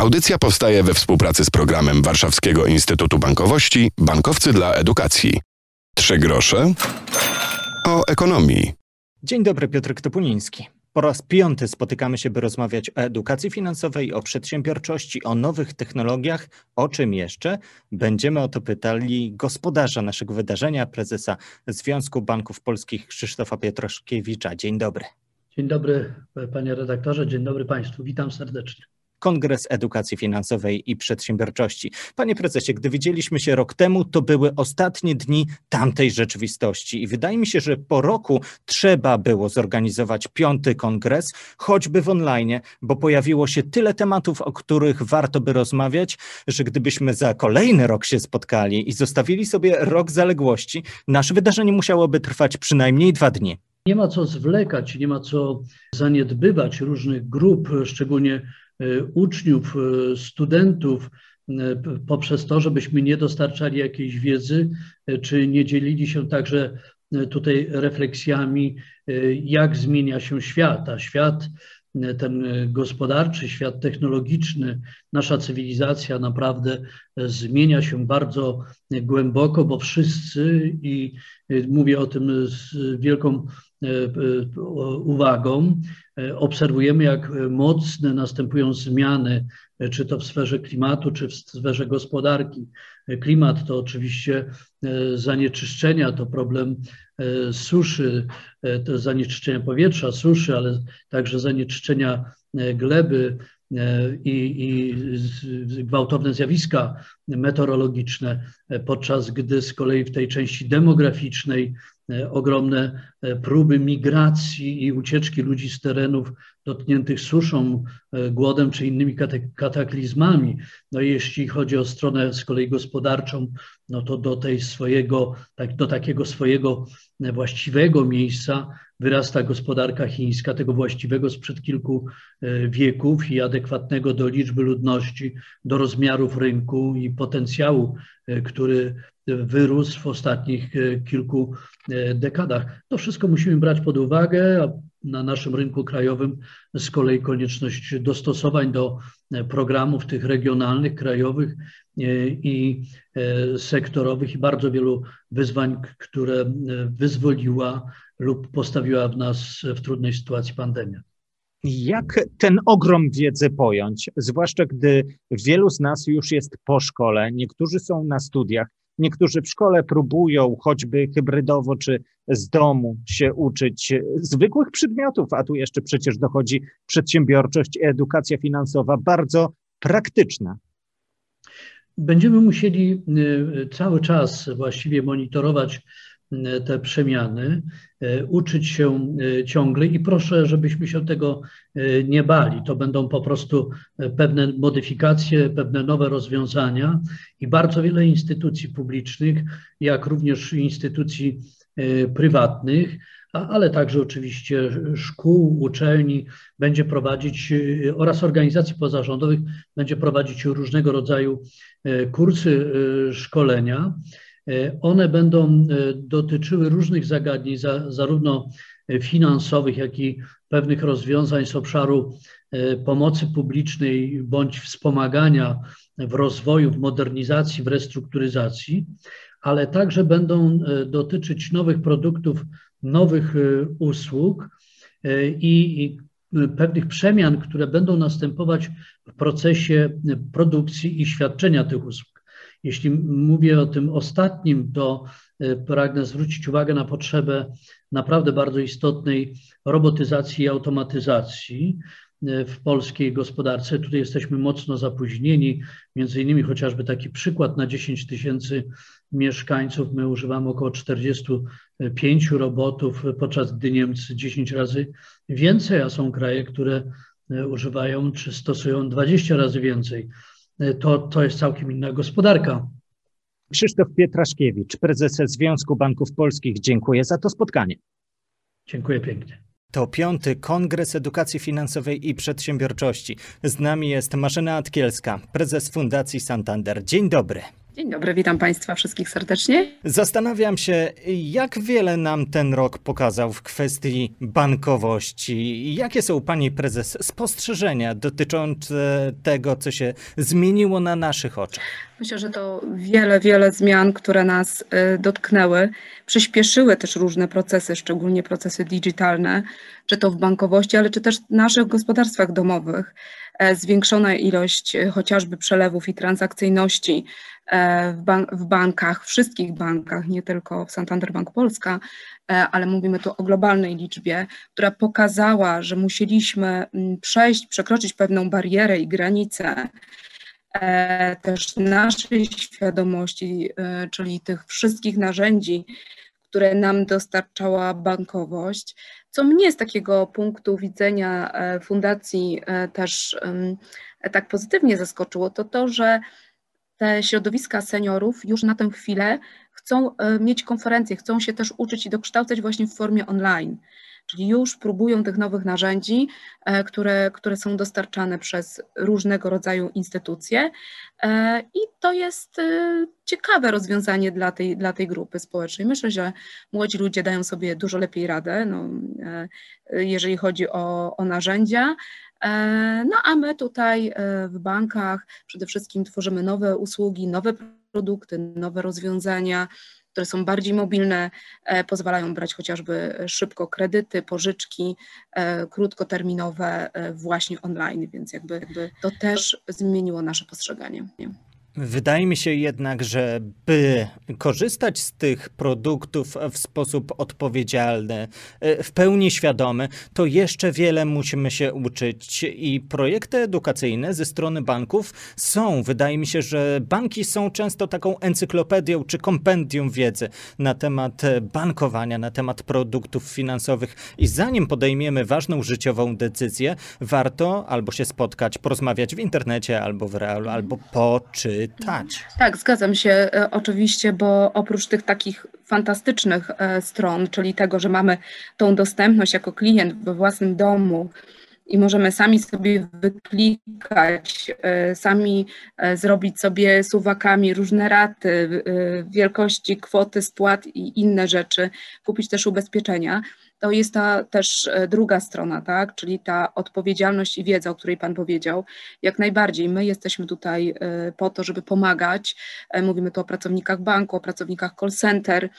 Audycja powstaje we współpracy z programem Warszawskiego Instytutu Bankowości Bankowcy dla Edukacji. Trzy grosze o ekonomii. Dzień dobry, Piotr Topuliński. Po raz piąty spotykamy się, by rozmawiać o edukacji finansowej, o przedsiębiorczości, o nowych technologiach. O czym jeszcze? Będziemy o to pytali gospodarza naszego wydarzenia, prezesa Związku Banków Polskich Krzysztofa Pietroszkiewicza. Dzień dobry. Dzień dobry, panie redaktorze, dzień dobry państwu. Witam serdecznie. Kongres Edukacji Finansowej i Przedsiębiorczości. Panie prezesie, gdy widzieliśmy się rok temu, to były ostatnie dni tamtej rzeczywistości i wydaje mi się, że po roku trzeba było zorganizować piąty kongres, choćby w online, bo pojawiło się tyle tematów, o których warto by rozmawiać, że gdybyśmy za kolejny rok się spotkali i zostawili sobie rok zaległości, nasze wydarzenie musiałoby trwać przynajmniej dwa dni. Nie ma co zwlekać, nie ma co zaniedbywać różnych grup, szczególnie uczniów, e, studentów, e, poprzez to, żebyśmy nie dostarczali jakiejś wiedzy, czy nie dzielili się także tutaj refleksjami, jak zmienia się świat, a świat ten gospodarczy, świat technologiczny, nasza cywilizacja naprawdę zmienia się bardzo głęboko, bo wszyscy, i mówię o tym z wielką uwagą, obserwujemy, jak mocne następują zmiany, czy to w sferze klimatu, czy w sferze gospodarki. Klimat to oczywiście zanieczyszczenia, to problem suszy, to zanieczyszczenia powietrza, suszy, ale także zanieczyszczenia gleby, i, i gwałtowne zjawiska meteorologiczne, podczas gdy z kolei w tej części demograficznej E, ogromne e, próby migracji i ucieczki ludzi z terenów dotkniętych suszą, e, głodem czy innymi kataklizmami. No jeśli chodzi o stronę z kolei gospodarczą, no to do tej swojego, tak, do takiego swojego właściwego miejsca wyrasta gospodarka chińska, tego właściwego sprzed kilku wieków i adekwatnego do liczby ludności, do rozmiarów rynku i potencjału, który wyrósł w ostatnich e, kilku e, dekadach. To wszystko musimy brać pod uwagę, na naszym rynku krajowym z kolei konieczność dostosowań do e, programów tych regionalnych, krajowych i sektorowych i bardzo wielu wyzwań, które wyzwoliła lub postawiła w nas w trudnej sytuacji pandemia. Jak ten ogrom wiedzy pojąć, zwłaszcza gdy wielu z nas już jest po szkole, niektórzy są na studiach, Niektórzy w szkole próbują choćby hybrydowo czy z domu się uczyć zwykłych przedmiotów, a tu jeszcze przecież dochodzi przedsiębiorczość, edukacja finansowa, bardzo praktyczna. Będziemy musieli y, cały czas właściwie monitorować te przemiany, e, uczyć się e, ciągle i proszę, żebyśmy się tego nie bali. To będą po prostu pewne modyfikacje, pewne nowe rozwiązania i bardzo wiele instytucji publicznych, jak również instytucji prywatnych, ale także oczywiście szkół, uczelni będzie prowadzić oraz organizacji pozarządowych będzie prowadzić różnego rodzaju kursy szkolenia E, one będą e, dotyczyły różnych zagadnień, zarówno finansowych, jak i pewnych rozwiązań z obszaru e, pomocy publicznej bądź wspomagania w rozwoju, w modernizacji, w restrukturyzacji, ale także będą dotyczyć nowych produktów, nowych usług i pewnych przemian, które będą następować w procesie produkcji i świadczenia tych usług. Jeśli mówię o tym ostatnim, to e, pragnę zwrócić uwagę na potrzebę naprawdę bardzo istotnej robotyzacji i automatyzacji e, w polskiej gospodarce. Tutaj jesteśmy mocno zapóźnieni. Między innymi chociażby taki przykład na 10 tysięcy mieszkańców my używamy około 45 robotów, podczas gdy Niemcy 10 razy więcej, a są kraje, które e, używają czy stosują 20 razy więcej to, to jest całkiem inna gospodarka. Krzysztof Pietraszkiewicz, prezes Związku Banków Polskich, dziękuję za to spotkanie. Dziękuję pięknie. To piąty Kongres Edukacji Finansowej i Przedsiębiorczości. Z nami jest Marzena Atkielska, prezes Fundacji Santander. Dzień dobry. Dzień dobry, witam Państwa wszystkich serdecznie. Zastanawiam się, jak wiele nam ten rok pokazał w kwestii bankowości. Jakie są Pani Prezes spostrzeżenia dotyczące tego, co się zmieniło na naszych oczach? Myślę, że to wiele, wiele zmian, które nas y, dotknęły, przyspieszyły też różne procesy, szczególnie procesy digitalne, czy to w bankowości, ale czy też w naszych gospodarstwach domowych. E, zwiększona ilość e, chociażby przelewów i transakcyjności e, w, w bankach, wszystkich bankach, nie tylko w Santander Bank Polska, ale mówimy tu o globalnej liczbie, która pokazała, że musieliśmy przejść, przekroczyć pewną barierę i granicę też naszej świadomości, czyli tych wszystkich narzędzi, które nam dostarczała bankowość, co mnie z takiego punktu widzenia e, fundacji e, też tak pozytywnie zaskoczyło, to to, że te środowiska seniorów już na tę chwilę chcą e, mieć konferencje, chcą się też uczyć i dokształcać właśnie w formie online czyli już próbują tych nowych narzędzi, e, które, które są dostarczane przez różnego rodzaju instytucje. E, I to jest e, ciekawe rozwiązanie dla tej, dla tej grupy społecznej. Myślę, że młodzi ludzie dają sobie dużo lepiej radę, no, jeżeli chodzi o, o narzędzia. No a my tutaj w bankach przede wszystkim tworzymy nowe usługi, nowe produkty, nowe rozwiązania które są bardziej mobilne, e, pozwalają brać chociażby szybko kredyty, pożyczki e, krótkoterminowe e, właśnie online, więc jakby, jakby to też zmieniło nasze postrzeganie. Wydaje mi się jednak, że by korzystać z tych produktów w sposób odpowiedzialny, e, w pełni świadomy, to jeszcze wiele musimy się uczyć i projekty edukacyjne ze strony banków są. Wydaje mi się, że banki są często taką encyklopedią czy kompendium wiedzy na temat bankowania, na temat produktów finansowych i zanim podejmiemy ważną życiową decyzję, warto albo się spotkać, porozmawiać w internecie, albo w realu, albo poczytać czytać. Tak, zgadzam się e, oczywiście, bo oprócz tych takich fantastycznych e, stron, czyli tego, że mamy tą dostępność jako klient we własnym domu, i możemy sami sobie wyklikać, e, sami zrobić sobie suwakami różne raty, wielkości kwoty spłat i inne rzeczy, kupić też ubezpieczenia to jest ta też e, druga strona, tak? czyli ta odpowiedzialność i wiedza, o której Pan powiedział. Jak najbardziej my jesteśmy tutaj e, po to, żeby pomagać. E, mówimy tu o pracownikach banku, o pracownikach call center,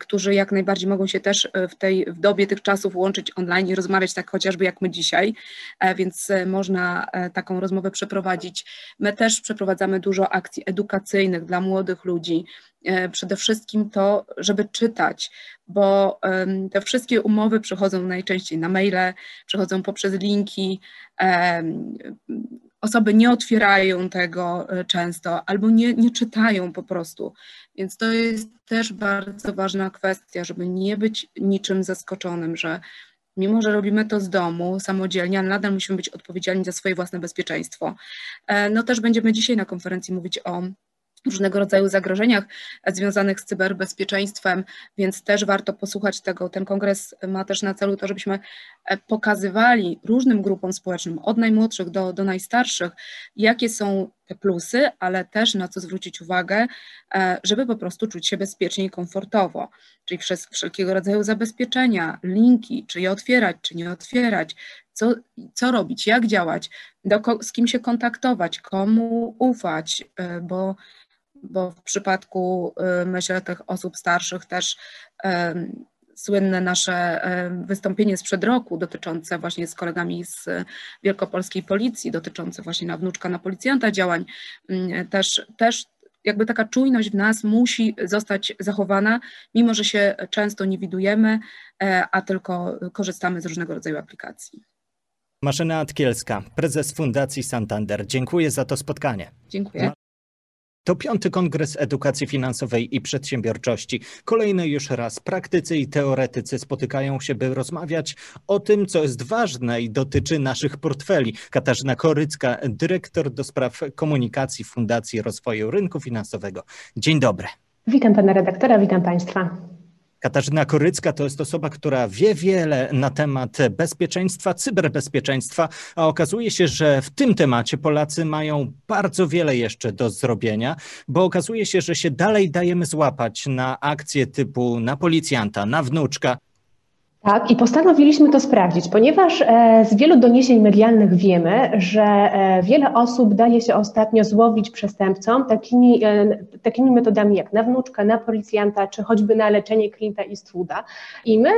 którzy jak najbardziej mogą się też w tej w dobie tych czasów łączyć online i rozmawiać tak chociażby jak my dzisiaj, więc można taką rozmowę przeprowadzić. My też przeprowadzamy dużo akcji edukacyjnych dla młodych ludzi, E, przede wszystkim to, żeby czytać, bo te wszystkie umowy przychodzą najczęściej na maile, przychodzą poprzez linki. Osoby nie otwierają tego e, często albo nie, nie czytają po prostu. Więc to jest też bardzo ważna kwestia, żeby nie być niczym zaskoczonym, że mimo że robimy to z domu, samodzielnie, ale nadal musimy być odpowiedzialni za swoje własne bezpieczeństwo. E, no też będziemy dzisiaj na konferencji mówić o różnego rodzaju zagrożeniach związanych z cyberbezpieczeństwem, więc też warto posłuchać tego. Ten kongres ma też na celu to, żebyśmy e, pokazywali różnym grupom społecznym, od najmłodszych do, do najstarszych, jakie są te plusy, ale też na co zwrócić uwagę, e, żeby po prostu czuć się bezpiecznie i komfortowo. Czyli przez wszelkiego rodzaju zabezpieczenia, linki, czy je otwierać, czy nie otwierać, co, co robić, jak działać, do, z kim się kontaktować, komu ufać, e, bo bo w przypadku, y, myślę, tych osób starszych też słynne nasze wystąpienie sprzed roku dotyczące właśnie z kolegami z Wielkopolskiej Policji, dotyczące właśnie na wnuczka na policjanta działań, też, też jakby taka czujność w nas musi zostać zachowana, mimo że się często nie widujemy, a tylko korzystamy z różnego rodzaju aplikacji. Maszyna Atkielska, prezes Fundacji Santander. Dziękuję za to spotkanie. Dziękuję. To piąty Kongres Edukacji Finansowej i Przedsiębiorczości. Kolejny już raz praktycy i teoretycy spotykają się, by rozmawiać o tym, co jest ważne i dotyczy naszych portfeli. Katarzyna Korycka, dyrektor do spraw komunikacji Fundacji Rozwoju Rynku Finansowego. Dzień dobry. Witam pana redaktora, witam państwa. Katarzyna Korycka to jest osoba, która wie wiele na temat bezpieczeństwa, cyberbezpieczeństwa, a okazuje się, że w tym temacie Polacy mają bardzo wiele jeszcze do zrobienia, bo okazuje się, że się dalej dajemy złapać na akcje typu na policjanta, na wnuczka, tak, i postanowiliśmy to sprawdzić, ponieważ e, z wielu doniesień medialnych wiemy, że e, wiele osób daje się ostatnio złowić przestępcom takimi, e, takimi metodami jak na wnuczka, na policjanta, czy choćby na leczenie Clint'a Eastwooda. I my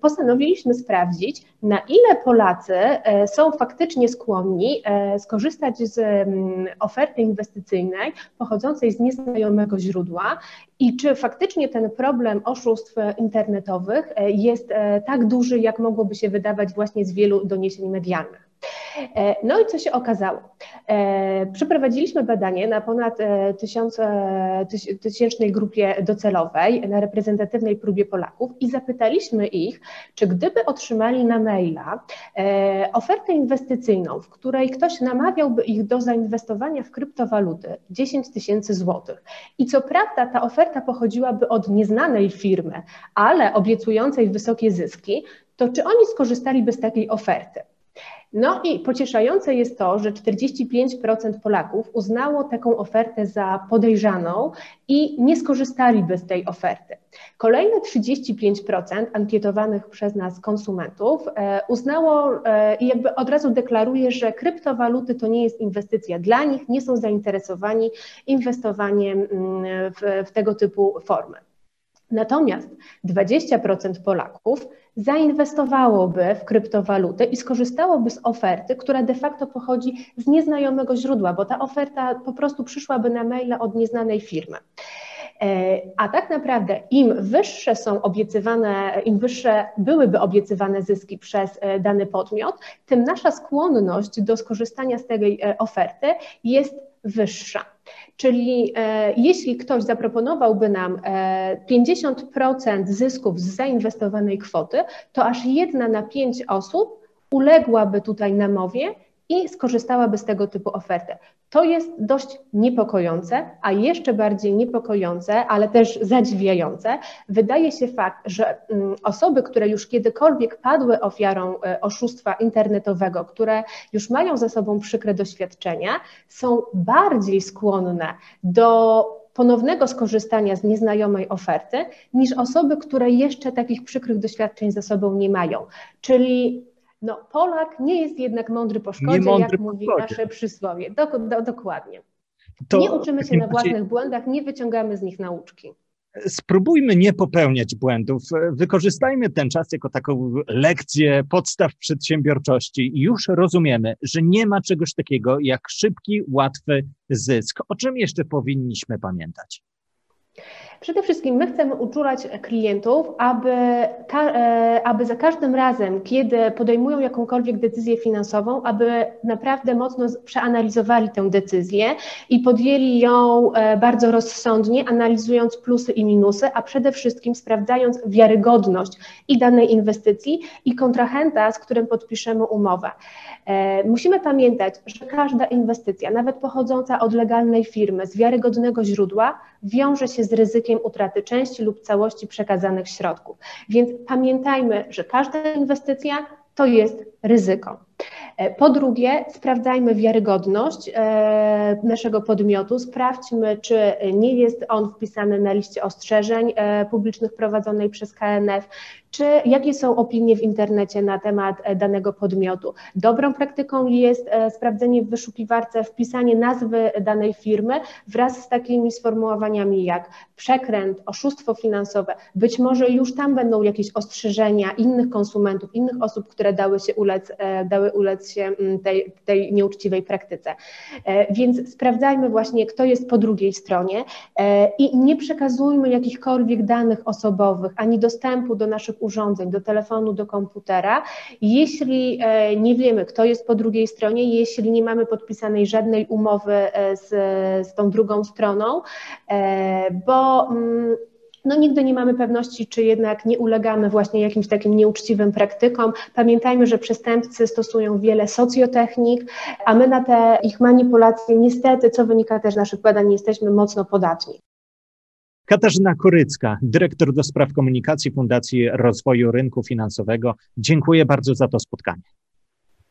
postanowiliśmy sprawdzić, na ile Polacy są faktycznie skłonni skorzystać z oferty inwestycyjnej pochodzącej z nieznajomego źródła i czy faktycznie ten problem oszustw internetowych jest tak duży, jak mogłoby się wydawać właśnie z wielu doniesień medialnych. E, no i co się okazało? E, przeprowadziliśmy badanie na ponad e, tysiąc, tysięcznej grupie docelowej, na reprezentatywnej próbie Polaków i zapytaliśmy ich, czy gdyby otrzymali na maila ofertę inwestycyjną, w której ktoś namawiałby ich do zainwestowania w kryptowaluty 10 tysięcy złotych i co prawda ta oferta pochodziłaby od nieznanej firmy, ale obiecującej wysokie zyski, to czy oni skorzystaliby z takiej oferty? No i pocieszające jest to, że 45% Polaków uznało taką ofertę za podejrzaną i nie skorzystaliby z tej oferty. Kolejne 35% ankietowanych przez nas konsumentów e, uznało e, i jakby od razu deklaruje, że kryptowaluty to nie jest inwestycja dla nich, nie są zainteresowani inwestowaniem mm, w, w tego typu formy. Natomiast 20% Polaków zainwestowałoby w kryptowalutę i skorzystałoby z oferty, która de facto pochodzi z nieznajomego źródła, bo ta oferta po prostu przyszłaby na maile od nieznanej firmy. E, a tak naprawdę im wyższe są obiecywane, im wyższe byłyby obiecywane zyski przez e, dany podmiot, tym nasza skłonność do skorzystania z tej e, oferty jest wyższa. Czyli e, jeśli ktoś zaproponowałby nam e, 50% zysków z zainwestowanej kwoty, to aż jedna na pięć osób uległaby tutaj namowie i skorzystałaby z tego typu oferty. To jest dość niepokojące, a jeszcze bardziej niepokojące, ale też zadziwiające, wydaje się fakt, że mm, osoby, które już kiedykolwiek padły ofiarą e, oszustwa internetowego, które już mają za sobą przykre doświadczenia, są bardziej skłonne do ponownego skorzystania z nieznajomej oferty niż osoby, które jeszcze takich przykrych doświadczeń za sobą nie mają. Czyli no, Polak nie jest jednak mądry po szkodzie, mądry jak po mówi szkodzie. nasze przysłowie. Do, do, dokładnie. To nie uczymy się na własnych błędach, nie wyciągamy z nich nauczki. Spróbujmy nie popełniać błędów. Wykorzystajmy ten czas jako taką lekcję podstaw przedsiębiorczości już rozumiemy, że nie ma czegoś takiego jak szybki, łatwy zysk. O czym jeszcze powinniśmy pamiętać? Przede wszystkim my chcemy uczulać klientów, aby, e, aby za każdym razem, kiedy podejmują jakąkolwiek decyzję finansową, aby naprawdę mocno przeanalizowali tę decyzję i podjęli ją e, bardzo rozsądnie, analizując plusy i minusy, a przede wszystkim sprawdzając wiarygodność i danej inwestycji i kontrahenta, z którym podpiszemy umowę. E, musimy pamiętać, że każda inwestycja, nawet pochodząca od legalnej firmy, z wiarygodnego źródła, wiąże się z ryzykiem utraty części lub całości przekazanych środków. Więc pamiętajmy, że każda inwestycja to jest ryzyko. E, po drugie, sprawdzajmy wiarygodność e, naszego podmiotu, sprawdźmy, czy nie jest on wpisany na liście ostrzeżeń publicznych prowadzonej przez KNF, czy jakie są opinie w internecie na temat e, danego podmiotu. Dobrą praktyką jest e, sprawdzenie w wyszukiwarce, wpisanie nazwy danej firmy wraz z takimi sformułowaniami jak przekręt, oszustwo finansowe. Być może już tam będą jakieś ostrzeżenia innych konsumentów, innych osób, które dały się ulec, e, dały ulec się mm, tej, tej nieuczciwej praktyce. Więc sprawdzajmy właśnie, kto jest po drugiej stronie i nie przekazujmy jakichkolwiek danych osobowych ani dostępu do naszych urządzeń, do telefonu, do komputera, jeśli e, nie wiemy, kto jest po drugiej stronie, jeśli nie mamy podpisanej żadnej umowy e, z, z tą drugą stroną, e, bo mm, no nigdy nie mamy pewności, czy jednak nie ulegamy właśnie jakimś takim nieuczciwym praktykom. Pamiętajmy, że przestępcy stosują wiele socjotechnik, a my na te ich manipulacje niestety, co wynika też z naszych badań, jesteśmy mocno podatni. Katarzyna Korycka, dyrektor do spraw komunikacji Fundacji Rozwoju Rynku Finansowego. Dziękuję bardzo za to spotkanie.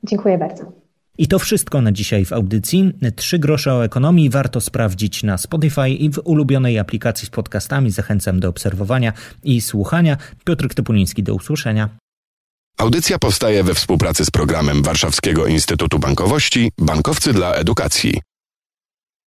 Dziękuję bardzo. I to wszystko na dzisiaj w audycji. Trzy grosze o ekonomii warto sprawdzić na Spotify i w ulubionej aplikacji z podcastami. Zachęcam do obserwowania i słuchania. Piotr Topuliński, do usłyszenia. Audycja powstaje we współpracy z programem Warszawskiego Instytutu Bankowości Bankowcy dla Edukacji.